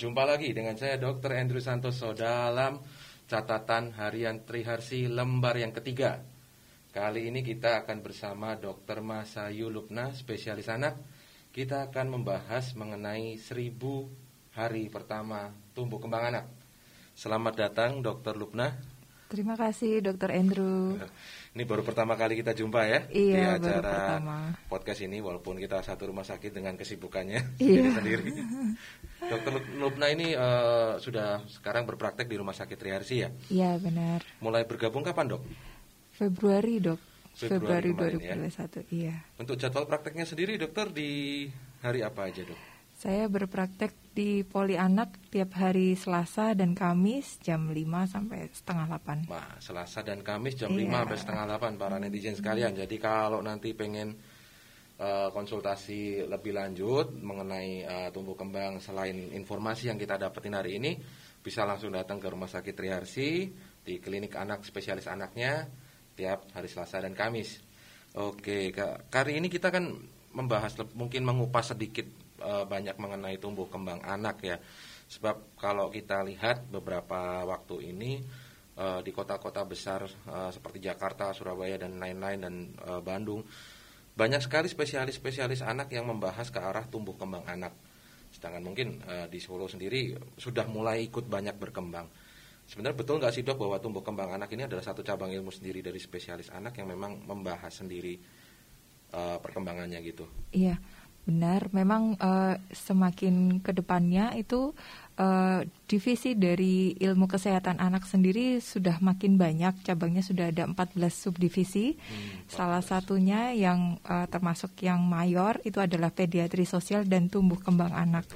Berjumpa lagi dengan saya Dr. Andrew Santoso dalam catatan harian Triharsi lembar yang ketiga. Kali ini kita akan bersama Dr. Masayu Lupna, spesialis anak. Kita akan membahas mengenai seribu hari pertama tumbuh kembang anak. Selamat datang Dr. Lupna. Terima kasih Dr. Andrew. Ini baru pertama kali kita jumpa ya iya, di acara podcast ini walaupun kita satu rumah sakit dengan kesibukannya Iya. sendiri. Dokter Lupna ini eh, sudah sekarang berpraktek di rumah sakit Triharsi ya. Iya benar. Mulai bergabung kapan dok? Februari dok. Februari Februari, kemarin, ya. 2021. Iya. Untuk jadwal prakteknya sendiri dokter di hari apa aja dok? Saya berpraktek di Poli Anak tiap hari Selasa dan Kamis jam 5 sampai setengah 8. Nah, Selasa dan Kamis jam Iya. 5 sampai setengah 8 para netizen sekalian. Jadi kalau nanti pengen eh, konsultasi lebih lanjut mengenai eh, tumbuh kembang selain informasi yang kita dapetin hari ini, bisa langsung datang ke Rumah Sakit Triharsi di klinik anak spesialis anaknya tiap hari Selasa dan Kamis. Oke, Kak. kali ini kita kan membahas mungkin mengupas sedikit eh, banyak mengenai tumbuh kembang anak ya. Sebab kalau kita lihat beberapa waktu ini eh, di kota-kota besar eh, seperti Jakarta, Surabaya dan lain-lain dan Bandung banyak sekali spesialis-spesialis anak yang membahas ke arah tumbuh kembang anak. Sedangkan mungkin di Solo sendiri sudah mulai ikut banyak berkembang. Sebenarnya betul nggak sih dok bahwa tumbuh kembang anak ini adalah satu cabang ilmu sendiri dari spesialis anak yang memang membahas sendiri eh, perkembangannya gitu. Iya, benar. Memang eh, semakin ke depannya itu eh, divisi dari ilmu kesehatan anak sendiri sudah makin banyak. Cabangnya sudah ada 14 subdivisi. Hmm, Salah satunya yang eh, termasuk yang mayor itu adalah pediatri sosial dan tumbuh kembang anak.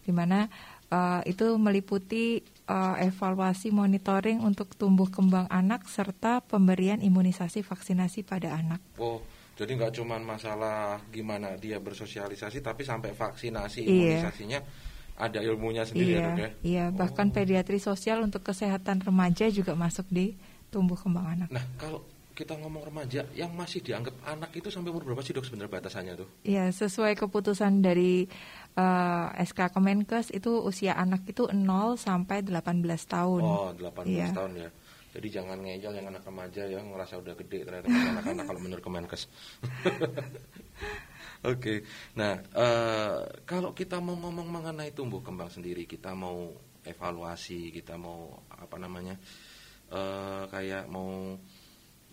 Di mana eh, itu meliputi eh, evaluasi monitoring untuk tumbuh kembang anak serta pemberian imunisasi vaksinasi pada anak. Oh, jadi nggak cuma masalah gimana dia bersosialisasi, tapi sampai vaksinasi Iya. imunisasinya ada ilmunya sendiri ya iya, dok ya. iya. Bahkan Oh. pediatri sosial untuk kesehatan remaja juga masuk di tumbuh kembang anak. Nah, kalau kita ngomong remaja yang masih dianggap anak itu sampai umur berapa sih dok sebenarnya batasannya tuh? Iya, sesuai keputusan dari eh, SK Kemenkes itu usia anak itu 0 sampai 18 tahun. Oh, 18 Iya. tahun ya. Jadi jangan ngejel yang anak remaja ya ngerasa udah gede ternyata anak-anak kalau menurut Kemenkes. Oke, nah eh, kalau kita mau ngomong mengenai tumbuh kembang sendiri, kita mau evaluasi, kita mau apa namanya, eh, kayak mau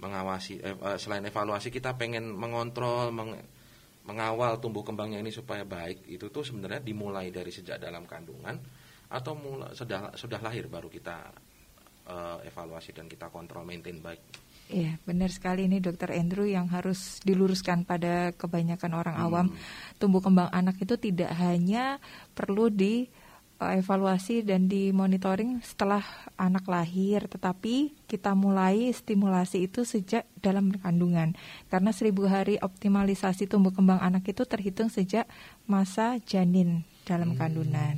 mengawasi, eh, selain evaluasi kita pengen mengontrol, meng- mengawal tumbuh kembangnya ini supaya baik, itu tuh sebenarnya dimulai dari sejak dalam kandungan atau mulai sudah sudah lahir baru kita eh, evaluasi dan kita kontrol maintain baik. Iya, benar sekali ini Dokter Andrew yang harus diluruskan pada kebanyakan orang Hmm. awam. Tumbuh kembang anak itu tidak hanya perlu di eh, evaluasi dan dimonitoring setelah anak lahir, tetapi kita mulai stimulasi itu sejak dalam kandungan. Karena seribu hari optimalisasi tumbuh kembang anak itu terhitung sejak masa janin dalam Hmm. kandungan.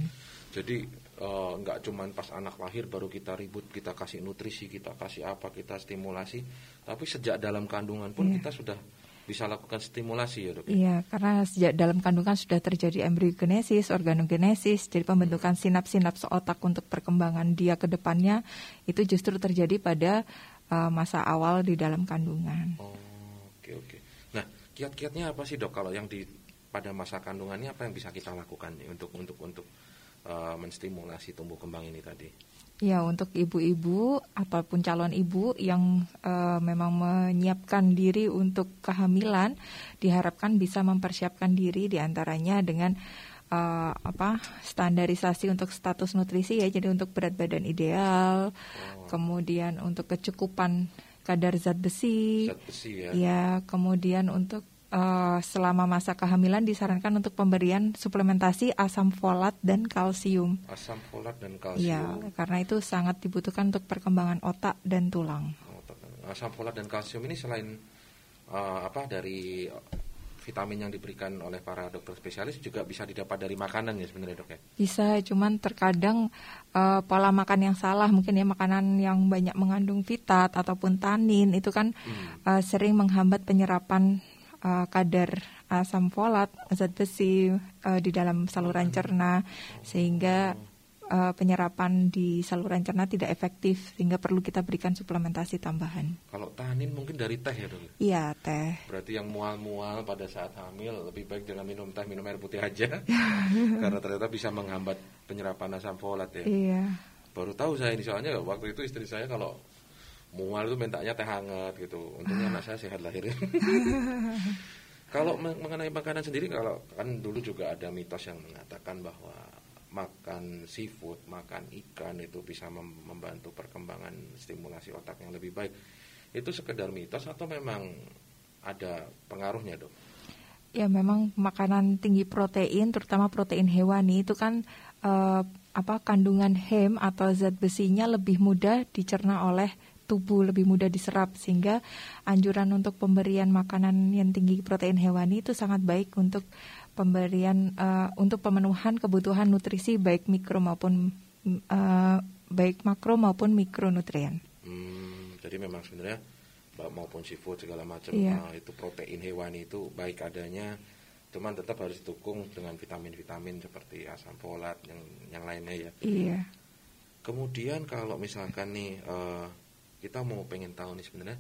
Jadi eh, nggak cuman pas anak lahir baru kita ribut, kita kasih nutrisi, kita kasih apa, kita stimulasi, tapi sejak dalam kandungan pun Iya. kita sudah bisa lakukan stimulasi ya dok. ya? Iya, karena sejak dalam kandungan sudah terjadi embriogenesis, organogenesis, jadi pembentukan sinaps-sinaps otak untuk perkembangan dia ke depannya itu justru terjadi pada uh, masa awal di dalam kandungan. Oh, oke oke. Nah, kiat-kiatnya apa sih dok kalau yang di pada masa kandungannya apa yang bisa kita lakukan nih untuk untuk untuk eh, menstimulasi tumbuh kembang ini tadi? Ya, untuk ibu-ibu ataupun calon ibu yang uh, memang menyiapkan diri untuk kehamilan, diharapkan bisa mempersiapkan diri di antaranya dengan uh, apa standarisasi untuk status nutrisi ya, jadi untuk berat badan ideal, Oh, kemudian untuk kecukupan kadar zat besi, zat besi ya. ya, kemudian untuk eh, selama masa kehamilan disarankan untuk pemberian suplementasi asam folat dan kalsium. Asam folat dan Ya, kalsium. karena itu sangat dibutuhkan untuk perkembangan otak dan tulang. Asam folat dan kalsium ini selain eh, apa dari vitamin yang diberikan oleh para dokter spesialis juga bisa didapat dari makanan ya sebenarnya dok ya. Bisa, cuman terkadang eh, pola makan yang salah, mungkin ya makanan yang banyak mengandung fitat ataupun tanin itu kan Hmm. eh, sering menghambat penyerapan uh, kadar asam folat, zat besi uh, di dalam saluran cerna sehingga uh, penyerapan di saluran cerna tidak efektif sehingga perlu kita berikan suplementasi tambahan. Kalau tanin mungkin dari teh ya dok? Iya teh. Berarti yang mual-mual pada saat hamil lebih baik jangan minum teh, minum air putih aja karena ternyata bisa menghambat penyerapan asam folat ya. Iya. Baru tahu saya ini soalnya waktu itu istri saya kalau mual itu mintanya teh hangat gitu. Untungnya anak saya sehat lahir. kalau mengenai makanan sendiri kalau kan dulu juga ada mitos yang mengatakan bahwa makan seafood, makan ikan itu bisa membantu perkembangan stimulasi otak yang lebih baik. Itu sekedar mitos atau memang ada pengaruhnya, Dok? Ya, memang makanan tinggi protein, terutama protein hewani itu kan eh, apa kandungan hem atau zat besinya lebih mudah dicerna oleh tubuh lebih mudah diserap sehingga anjuran untuk pemberian makanan yang tinggi protein hewani itu sangat baik untuk pemberian uh, untuk pemenuhan kebutuhan nutrisi baik mikro maupun uh, baik makro maupun mikronutrien. Hmm, jadi memang sebenarnya maupun seafood segala macam iya. uh, itu protein hewani itu baik adanya, cuman tetap harus didukung dengan vitamin-vitamin seperti asam folat yang yang lainnya ya. Iya. Kemudian kalau misalkan nih uh, kita mau pengen tahu nih sebenarnya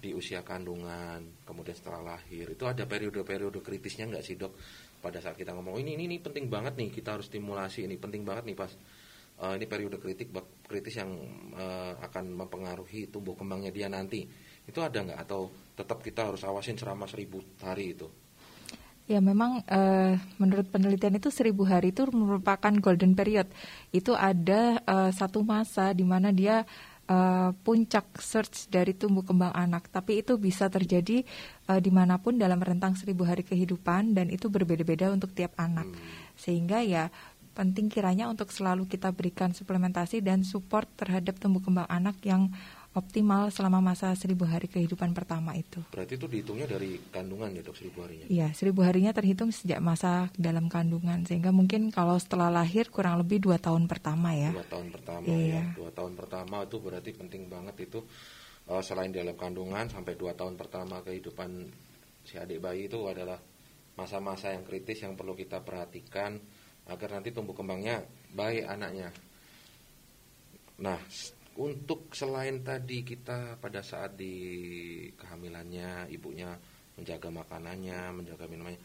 di usia kandungan, kemudian setelah lahir, itu ada periode-periode kritisnya nggak sih dok? Pada saat kita ngomong ini, ini ini penting banget nih kita harus stimulasi ini penting banget nih pas uh, ini periode kritik kritis yang uh, akan mempengaruhi tumbuh kembangnya dia nanti. Itu ada nggak atau tetap kita harus awasin selama seribu hari itu? Ya memang uh, menurut penelitian itu seribu hari itu merupakan golden period. Itu ada uh, satu masa di mana dia uh, puncak search dari tumbuh kembang anak, tapi itu bisa terjadi uh, di mana pun dalam rentang seribu hari kehidupan dan itu berbeda-beda untuk tiap anak, sehingga ya penting kiranya untuk selalu kita berikan suplementasi dan support terhadap tumbuh kembang anak yang optimal selama masa seribu hari kehidupan pertama itu. Berarti itu dihitungnya dari kandungan ya dok seribu harinya? Iya seribu harinya terhitung sejak masa dalam kandungan sehingga mungkin kalau setelah lahir kurang lebih dua tahun pertama ya. Dua tahun pertama iya. ya. Dua tahun pertama itu berarti penting banget itu uh, selain dalam kandungan sampai dua tahun pertama kehidupan si adik bayi itu adalah masa-masa yang kritis yang perlu kita perhatikan agar nanti tumbuh kembangnya baik anaknya. Nah, untuk selain tadi kita pada saat di kehamilannya ibunya menjaga makanannya, menjaga minumannya.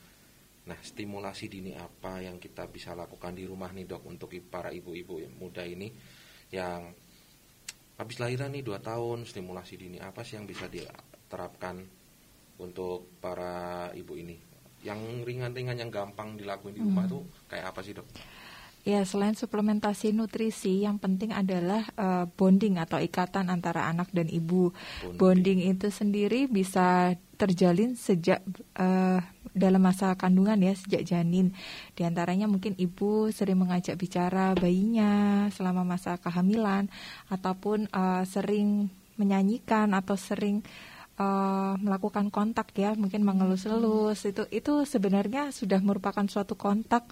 Nah, stimulasi dini apa yang kita bisa lakukan di rumah nih dok untuk para ibu-ibu muda ini yang habis lahiran nih dua tahun, stimulasi dini apa sih yang bisa diterapkan untuk para ibu ini? Yang ringan-ringan yang gampang dilakuin di rumah hmm. tuh kayak apa sih dok? Ya, selain suplementasi nutrisi, yang penting adalah uh, bonding atau ikatan antara anak dan ibu. Bonding, bonding itu sendiri bisa terjalin sejak uh, dalam masa kandungan ya, sejak janin. Di antaranya mungkin ibu sering mengajak bicara bayinya selama masa kehamilan ataupun uh, sering menyanyikan atau sering uh, melakukan kontak ya, mungkin mengelus-elus. Itu itu sebenarnya sudah merupakan suatu kontak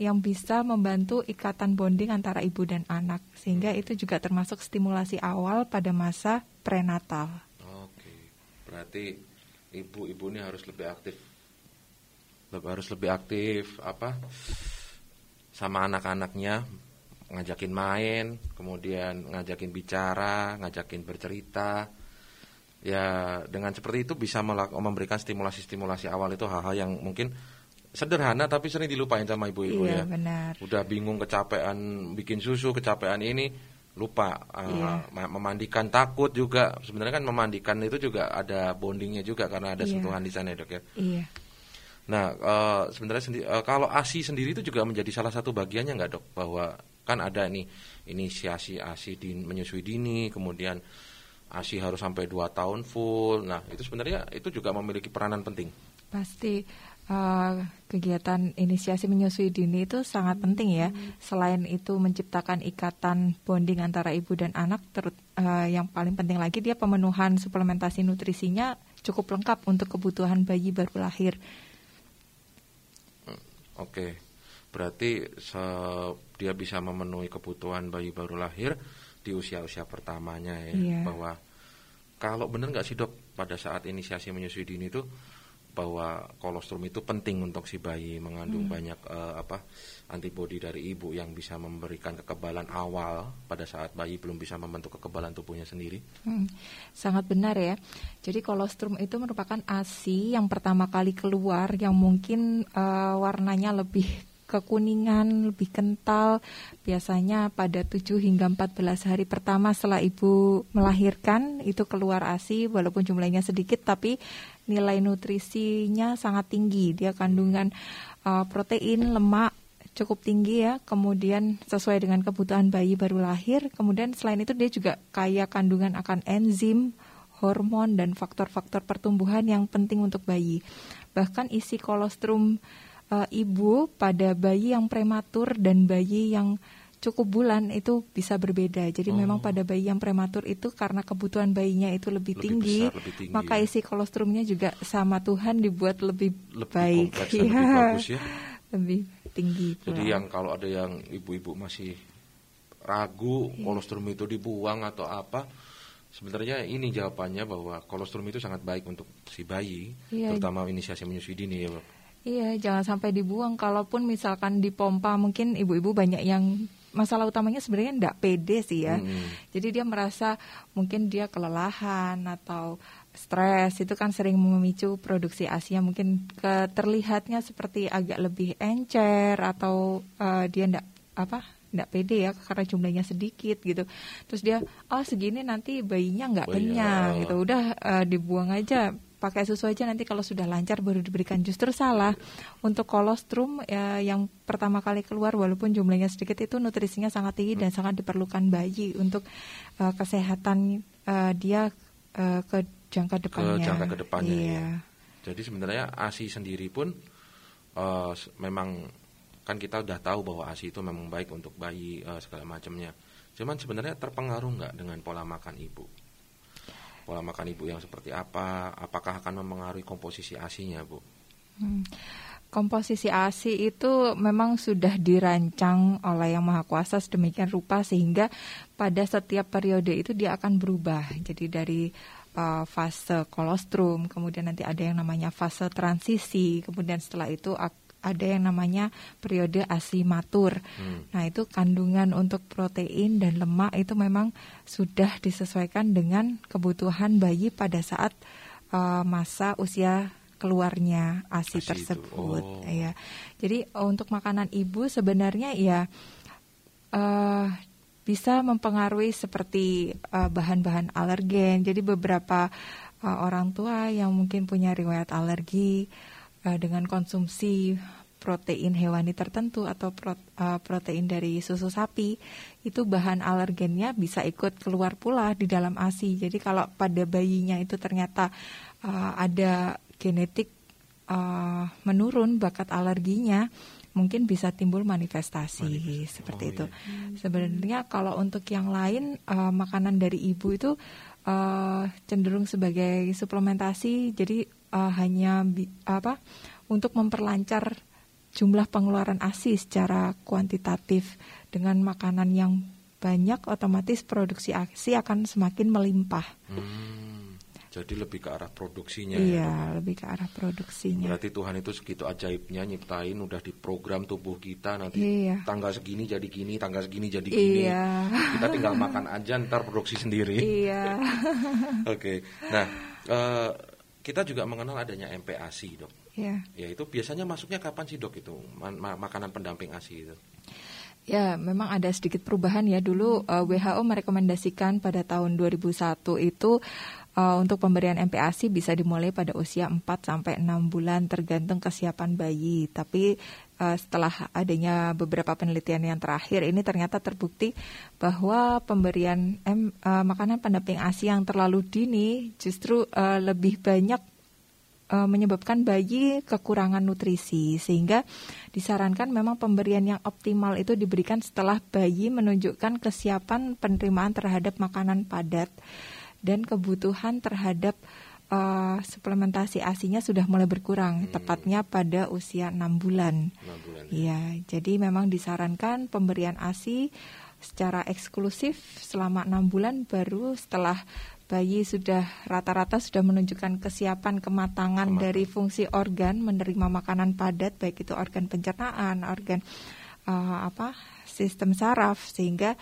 yang bisa membantu ikatan bonding antara ibu dan anak sehingga itu juga termasuk stimulasi awal pada masa prenatal. Oke, berarti ibu-ibu ini harus lebih aktif, harus lebih aktif apa sama anak-anaknya ngajakin main, kemudian ngajakin bicara, ngajakin bercerita. Ya dengan seperti itu bisa memberikan stimulasi-stimulasi awal itu hal-hal yang mungkin sederhana tapi sering dilupain sama ibu-ibu iya, ya. benar. Udah bingung kecapean bikin susu, kecapean ini lupa uh, iya. memandikan takut juga. Sebenarnya kan memandikan itu juga ada bondingnya juga karena ada iya. sentuhan di sana, ya, Dok ya. Iya. Nah, uh, sebenarnya sendi uh, kalau ASI sendiri itu juga menjadi salah satu bagiannya nggak, Dok? Bahwa kan ada nih inisiasi ASI di menyusui dini, kemudian ASI harus sampai 2 tahun full. Nah, itu sebenarnya itu juga memiliki peranan penting. Pasti uh, kegiatan inisiasi menyusui dini itu sangat penting ya. Selain itu menciptakan ikatan bonding antara ibu dan anak, terut, uh, yang paling penting lagi dia pemenuhan suplementasi nutrisinya cukup lengkap untuk kebutuhan bayi baru lahir. Hmm, oke, berarti dia bisa memenuhi kebutuhan bayi baru lahir di usia-usia pertamanya ya, yeah. bahwa kalau benar nggak sih dok pada saat inisiasi menyusui dini itu bahwa kolostrum itu penting untuk si bayi mengandung Hmm. banyak eh, apa antibodi dari ibu yang bisa memberikan kekebalan awal pada saat bayi belum bisa membentuk kekebalan tubuhnya sendiri. Hmm, sangat benar ya. Jadi kolostrum itu merupakan ASI yang pertama kali keluar yang mungkin eh, warnanya lebih kekuningan, lebih kental. Biasanya pada 7 hingga 14 hari pertama setelah ibu melahirkan itu keluar ASI walaupun jumlahnya sedikit tapi nilai nutrisinya sangat tinggi. Dia kandungan eh, protein, lemak cukup tinggi ya. Kemudian sesuai dengan kebutuhan bayi baru lahir. Kemudian selain itu dia juga kaya kandungan akan enzim, hormon dan faktor-faktor pertumbuhan yang penting untuk bayi. Bahkan isi kolostrum eh, ibu pada bayi yang prematur dan bayi yang cukup bulan itu bisa berbeda. Jadi Oh. memang pada bayi yang prematur itu karena kebutuhan bayinya itu lebih, Lebih tinggi, besar, lebih tinggi, maka ya. isi kolostrumnya juga sama Tuhan dibuat lebih, Lebih baik, kompleks dan lebih Iya. bagus ya. lebih tinggi. Jadi pula. yang kalau ada yang ibu-ibu masih ragu Iya. kolostrum itu dibuang atau apa, sebenarnya ini jawabannya bahwa kolostrum itu sangat baik untuk si bayi, Iya. terutama inisiasi menyusui dini ya. Iya, jangan sampai dibuang. Kalaupun misalkan dipompa, mungkin ibu-ibu banyak yang masalah utamanya sebenarnya tidak pede sih ya. Mm-mm. Jadi dia merasa mungkin dia kelelahan atau stres itu kan sering memicu produksi ASI yang mungkin ke, terlihatnya seperti agak lebih encer atau eh, dia ndak apa ndak pede ya karena jumlahnya sedikit gitu. Terus dia oh segini nanti bayinya nggak kenyang oh. gitu. Udah eh, dibuang aja pakai susu aja nanti kalau sudah lancar baru diberikan justru salah untuk kolostrum ya, yang pertama kali keluar walaupun jumlahnya sedikit itu nutrisinya sangat tinggi dan sangat diperlukan bayi untuk eh, kesehatan eh, dia eh, ke jangka depannya. jangka ke depannya, Iya. ya. Jadi sebenarnya ASI sendiri pun s- memang kan kita udah tahu bahwa ASI itu memang baik untuk bayi eh, segala macamnya. Cuman sebenarnya terpengaruh nggak dengan pola makan ibu? Pola makan ibu yang seperti apa? Apakah akan mempengaruhi komposisi ASINya, Bu? Hmm. Komposisi ASI itu memang sudah dirancang oleh Yang Maha Kuasa sedemikian rupa sehingga pada setiap periode itu dia akan berubah. Jadi dari uh, fase kolostrum, kemudian nanti ada yang namanya fase transisi, kemudian setelah itu ada yang namanya periode ASI matur. Hmm. Nah, itu kandungan untuk protein dan lemak itu memang sudah disesuaikan dengan kebutuhan bayi pada saat uh, masa usia keluarnya ASI, ASI itu. tersebut. Oh. Ya. Jadi untuk makanan ibu sebenarnya ya uh, bisa mempengaruhi seperti uh, bahan-bahan alergen. Jadi beberapa uh, orang tua yang mungkin punya riwayat alergi uh, dengan konsumsi protein hewani tertentu atau uh, protein dari susu sapi itu bahan alergennya bisa ikut keluar pula di dalam ASI. Jadi kalau pada bayinya itu ternyata uh, ada genetik uh, menurun bakat alerginya mungkin bisa timbul manifestasi Manifestasi. seperti Oh, itu. iya. Sebenarnya kalau untuk yang lain uh, makanan dari ibu itu uh, cenderung sebagai suplementasi, jadi uh, hanya apa untuk memperlancar jumlah pengeluaran ASI secara kuantitatif dengan makanan yang banyak otomatis produksi ASI akan semakin melimpah. Hmm, jadi lebih ke arah produksinya ya. Iya, lebih ke arah produksinya. Berarti Tuhan itu segitu ajaibnya nyiptain udah diprogram tubuh kita nanti Iya. tanggal segini jadi gini, tanggal segini jadi gini. Iya. Kita tinggal makan aja ntar produksi sendiri. Iya. Oke. Nah, eh, kita juga mengenal adanya MPASI, Dok. Iya. Ya itu biasanya masuknya kapan sih, Dok itu? Ma- ma- makanan pendamping ASI itu. Ya, memang ada sedikit perubahan ya. Dulu eh, WHO merekomendasikan pada tahun 2001 itu eh, untuk pemberian MPASI bisa dimulai pada usia 4 sampai 6 bulan tergantung kesiapan bayi. Tapi eh, setelah adanya beberapa penelitian yang terakhir ini ternyata terbukti bahwa pemberian M- eh, makanan pendamping ASI yang terlalu dini justru eh, lebih banyak eh, menyebabkan bayi kekurangan nutrisi sehingga disarankan memang pemberian yang optimal itu diberikan setelah bayi menunjukkan kesiapan penerimaan terhadap makanan padat dan kebutuhan terhadap eh, suplementasi asinya sudah mulai berkurang tepatnya pada usia 6 bulan. 6 bulan. ya. Iya, jadi memang disarankan pemberian ASI secara eksklusif selama enam bulan baru setelah bayi sudah rata-rata sudah menunjukkan kesiapan kematangan Kematangan. dari fungsi organ menerima makanan padat baik itu organ pencernaan, organ uh, apa sistem saraf sehingga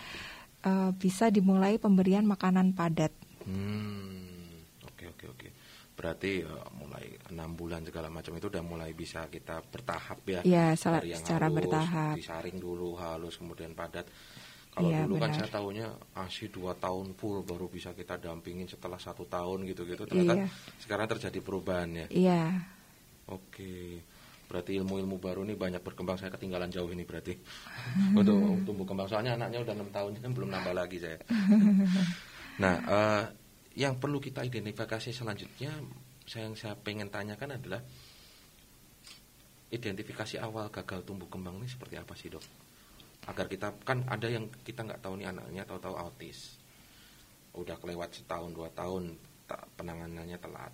uh, bisa dimulai pemberian makanan padat. Hmm, oke oke oke. Berarti uh, mulai enam bulan segala macam itu udah mulai bisa kita bertahap ya. Ya, yang secara halus, bertahap. Disaring dulu halus kemudian padat. Kalau Iya, dulu kan benar. saya tahunya ASI dua tahun full baru bisa kita dampingin setelah satu tahun gitu-gitu. Ternyata Iya. sekarang terjadi perubahan ya. Iya. Oke. Berarti ilmu-ilmu baru ini banyak berkembang. Saya ketinggalan jauh ini berarti. Untuk tumbuh kembang. Soalnya anaknya udah enam tahun kan belum nambah lagi saya. Nah, eh, yang perlu kita identifikasi selanjutnya, saya yang saya pengen tanyakan adalah identifikasi awal gagal tumbuh kembang ini seperti apa sih dok? Agar kita kan ada yang kita nggak tahu nih anaknya tahu-tahu autis, udah kelewat setahun dua tahun tak penanganannya telat,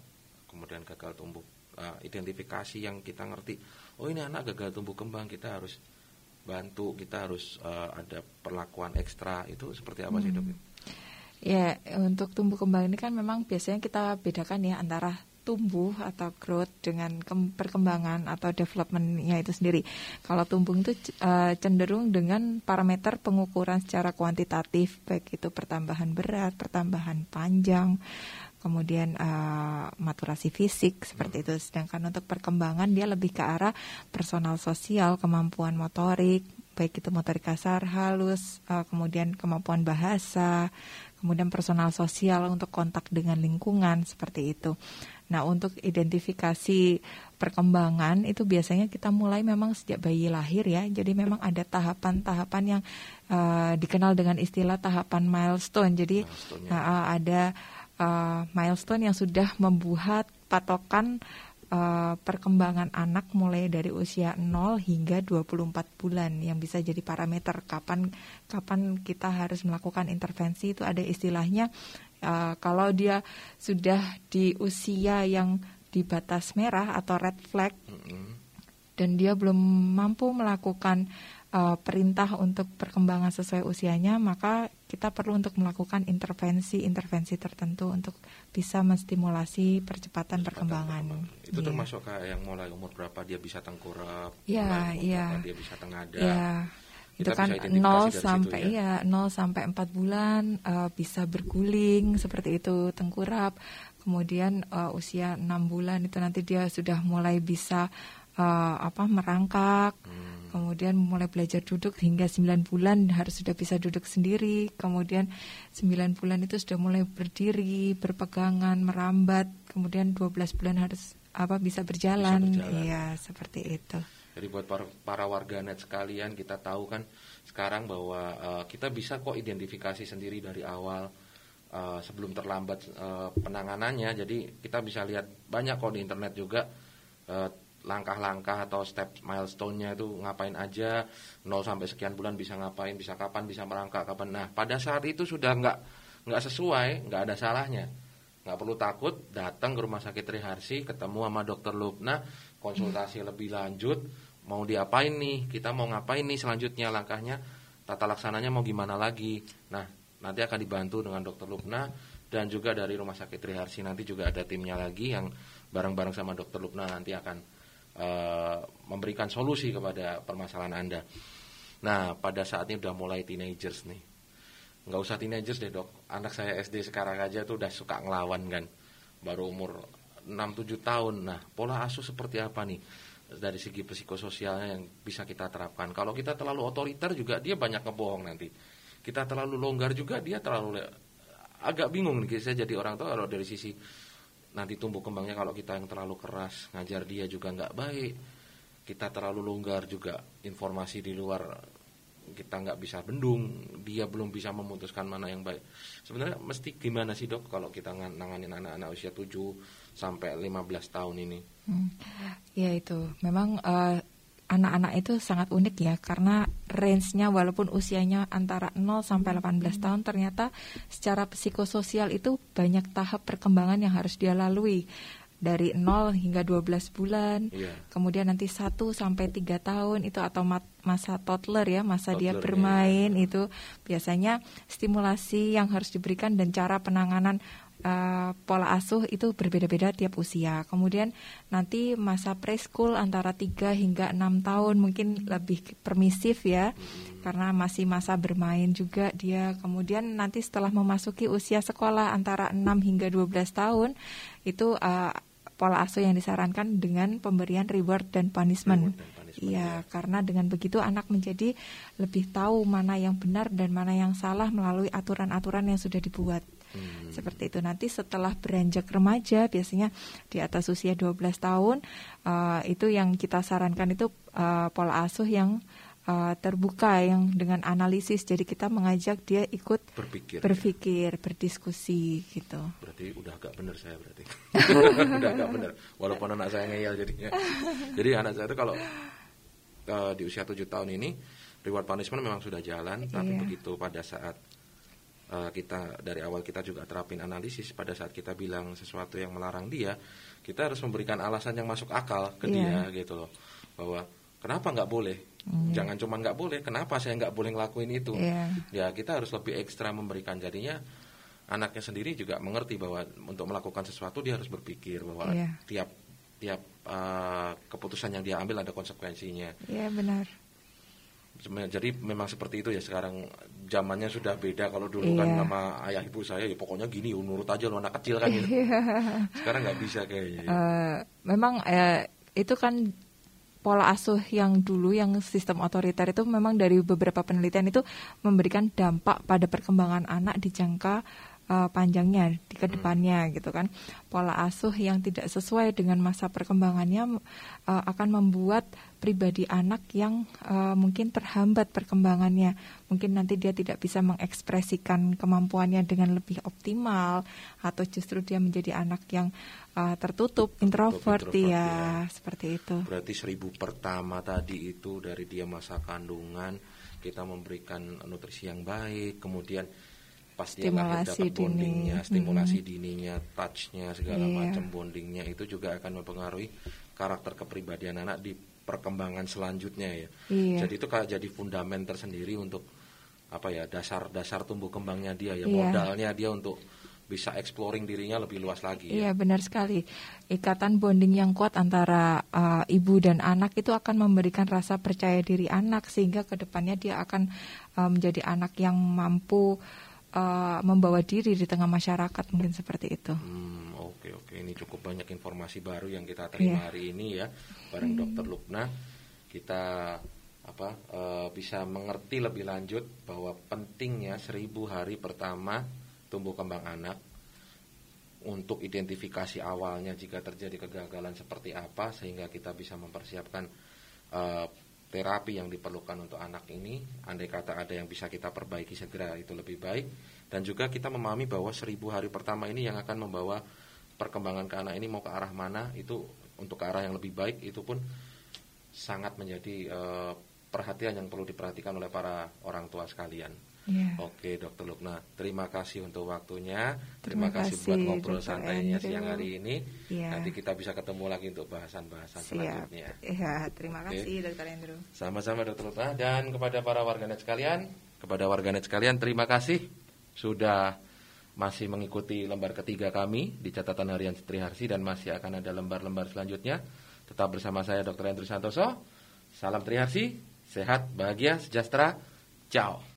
kemudian gagal tumbuh. Eh, identifikasi yang kita ngerti, oh ini anak gagal tumbuh kembang, kita harus bantu, kita harus eh, ada perlakuan ekstra itu seperti apa sih dok? Ya, untuk tumbuh kembang ini kan memang biasanya kita bedakan ya antara tumbuh atau growth dengan kem- perkembangan atau developmentnya itu sendiri. Kalau tumbuh itu eh, cenderung dengan parameter pengukuran secara kuantitatif, baik itu pertambahan berat, pertambahan panjang, kemudian eh, maturasi fisik seperti itu. Sedangkan untuk perkembangan dia lebih ke arah personal sosial, kemampuan motorik, baik itu motorik kasar, halus, eh, kemudian kemampuan bahasa, kemudian personal sosial untuk kontak dengan lingkungan seperti itu. Nah, untuk identifikasi perkembangan itu biasanya kita mulai memang sejak bayi lahir ya. Jadi memang ada tahapan-tahapan yang eh, dikenal dengan istilah tahapan milestone. Jadi eh, ada eh, milestone yang sudah membuat patokan eh, perkembangan anak mulai dari usia 0 hingga 24 bulan yang bisa jadi parameter kapan kapan kita harus melakukan intervensi itu ada istilahnya eh, kalau dia sudah di usia yang di batas merah atau red flag Mm-mm. dan dia belum mampu melakukan uh, perintah untuk perkembangan sesuai usianya, maka kita perlu untuk melakukan intervensi-intervensi tertentu untuk bisa menstimulasi percepatan perkembangan. Itu Iya. termasuk kayak yang mulai umur berapa dia bisa tengkurap, Iya, mulai umur iya. berapa dia bisa tengada. Itu Kita kan bisa identifikasi 0 dari sampai situ ya 0 sampai 4 bulan uh, bisa berguling seperti itu tengkurap. Kemudian uh, usia 6 bulan itu nanti dia sudah mulai bisa uh, apa merangkak. Hmm. Kemudian mulai belajar duduk hingga 9 bulan harus sudah bisa duduk sendiri. Kemudian 9 bulan itu sudah mulai berdiri, berpegangan, merambat. Kemudian 12 bulan harus apa bisa berjalan. berjalan. Iya, seperti itu. Jadi buat para, para warganet sekalian kita tahu kan sekarang bahwa eh, kita bisa kok identifikasi sendiri dari awal eh, sebelum terlambat eh, penanganannya. Jadi kita bisa lihat banyak kok di internet juga eh, langkah-langkah atau step milestone-nya itu ngapain aja 0 sampai sekian bulan bisa ngapain bisa kapan bisa merangkak kapan. Nah pada saat itu sudah nggak nggak sesuai nggak ada salahnya. Nggak perlu takut datang ke rumah sakit Triharsi ketemu sama dokter Lubna konsultasi lebih lanjut mau diapain nih kita mau ngapain nih selanjutnya langkahnya tata laksananya mau gimana lagi. Nah nanti akan dibantu dengan dokter Lubna dan juga dari rumah sakit Triharsi nanti juga ada timnya lagi yang bareng-bareng sama dokter Lubna nanti akan eh, memberikan solusi kepada permasalahan Anda. Nah, pada saat ini udah mulai teenagers nih. Nggak usah teenagers deh dok. Anak saya SD sekarang aja tuh udah suka ngelawan kan. Baru umur 6-7 tahun. Nah, pola asuh seperti apa nih? Dari segi psikososialnya yang bisa kita terapkan. Kalau kita terlalu otoriter juga dia banyak ngebohong nanti. Kita terlalu longgar juga dia terlalu agak bingung nih saya jadi orang tua kalau dari sisi nanti tumbuh kembangnya kalau kita yang terlalu keras ngajar dia juga nggak baik. Kita terlalu longgar juga informasi di luar kita nggak bisa bendung dia belum bisa memutuskan mana yang baik. Sebenarnya mesti gimana sih dok kalau kita ngan- nanganin anak-anak usia 7 sampai 15 tahun ini? Hmm. Ya itu, memang eh, anak-anak itu sangat unik ya karena range-nya walaupun usianya antara 0 sampai 18 tahun ternyata secara psikososial itu banyak tahap perkembangan yang harus dia lalui dari 0 hingga 12 bulan. Iya. Kemudian nanti 1 sampai 3 tahun itu atau mat- masa toddler ya, masa dia Toddler, bermain itu biasanya stimulasi yang harus diberikan dan cara penanganan uh, pola asuh itu berbeda-beda tiap usia. Kemudian nanti masa preschool antara 3 hingga 6 tahun mungkin lebih permisif ya. Karena masih masa bermain juga dia. Kemudian nanti setelah memasuki usia sekolah antara 6 hingga 12 tahun itu uh, pola asuh yang disarankan dengan pemberian reward dan punishment. Iya, ya. karena dengan begitu anak menjadi lebih tahu mana yang benar dan mana yang salah melalui aturan-aturan yang sudah dibuat. Hmm. Seperti itu nanti setelah beranjak remaja biasanya di atas usia 12 tahun uh, itu yang kita sarankan itu uh, pola asuh yang uh, terbuka yang dengan analisis. Jadi kita mengajak dia ikut berpikir, berpikir, ya. berdiskusi gitu. Berarti udah agak benar saya berarti. udah agak benar. Walaupun anak saya ngeyel jadinya. Jadi anak saya itu kalau uh, di usia tujuh tahun ini reward punishment memang sudah jalan, tapi iya. begitu pada saat uh, kita dari awal kita juga terapin analisis pada saat kita bilang sesuatu yang melarang dia, kita harus memberikan alasan yang masuk akal ke yeah. dia gitu loh bahwa kenapa nggak boleh mm. jangan cuma nggak boleh kenapa saya nggak boleh ngelakuin itu yeah. ya kita harus lebih ekstra memberikan jadinya anaknya sendiri juga mengerti bahwa untuk melakukan sesuatu dia harus berpikir bahwa yeah. tiap tiap uh, keputusan yang dia ambil ada konsekuensinya iya yeah, benar jadi memang seperti itu ya sekarang zamannya sudah beda kalau dulu kan iya. kan nama ayah ibu saya ya pokoknya gini nurut aja lo anak kecil kan gitu. sekarang nggak bisa kayaknya uh, memang uh, itu kan pola asuh yang dulu yang sistem otoriter itu memang dari beberapa penelitian itu memberikan dampak pada perkembangan anak di jangka uh, panjangnya di ke depannya hmm. gitu kan. Pola asuh yang tidak sesuai dengan masa perkembangannya uh, akan membuat pribadi anak yang uh, mungkin terhambat perkembangannya. Mungkin nanti dia tidak bisa mengekspresikan kemampuannya dengan lebih optimal atau justru dia menjadi anak yang uh, tertutup, introvert, introvert ya, ya. seperti itu. Berarti seribu pertama tadi itu dari dia masa kandungan kita memberikan nutrisi yang baik kemudian pasti lahir dapat bondingnya, dini. stimulasi hmm. dininya, touchnya segala yeah. macam bondingnya itu juga akan mempengaruhi karakter kepribadian anak di perkembangan selanjutnya ya. Yeah. Jadi itu kayak jadi fundament tersendiri untuk apa ya dasar-dasar tumbuh kembangnya dia ya yeah. modalnya dia untuk bisa exploring dirinya lebih luas lagi. Iya ya. benar sekali. Ikatan bonding yang kuat antara uh, ibu dan anak itu akan memberikan rasa percaya diri anak sehingga ke depannya dia akan uh, menjadi anak yang mampu uh, membawa diri di tengah masyarakat mungkin seperti itu. Hmm, oke oke ini cukup banyak informasi baru yang kita terima yeah. hari ini ya bareng hmm. Dokter Lukna kita apa uh, bisa mengerti lebih lanjut bahwa pentingnya seribu hari pertama tumbuh kembang anak untuk identifikasi awalnya jika terjadi kegagalan seperti apa sehingga kita bisa mempersiapkan uh, terapi yang diperlukan untuk anak ini, andai kata ada yang bisa kita perbaiki segera itu lebih baik, dan juga kita memahami bahwa seribu hari pertama ini yang akan membawa perkembangan ke anak ini mau ke arah mana itu untuk ke arah yang lebih baik itu pun sangat menjadi uh, perhatian yang perlu diperhatikan oleh para orang tua sekalian. Yeah. Oke, Dokter Lukna, terima kasih untuk waktunya. Terima, terima kasih, buat ngobrol Dr. santainya Andrew. siang hari ini. Yeah. Nanti kita bisa ketemu lagi untuk bahasan-bahasan selanjutnya. Ya, terima Oke. kasih Dokter Andrew. Sama-sama Dokter Lukna dan kepada para warganet sekalian, kepada warganet sekalian terima kasih sudah masih mengikuti lembar ketiga kami di catatan harian Triharsi dan masih akan ada lembar-lembar selanjutnya. Tetap bersama saya Dr. Andrew Santoso. Salam Triharsi, sehat, bahagia, sejahtera. Ciao.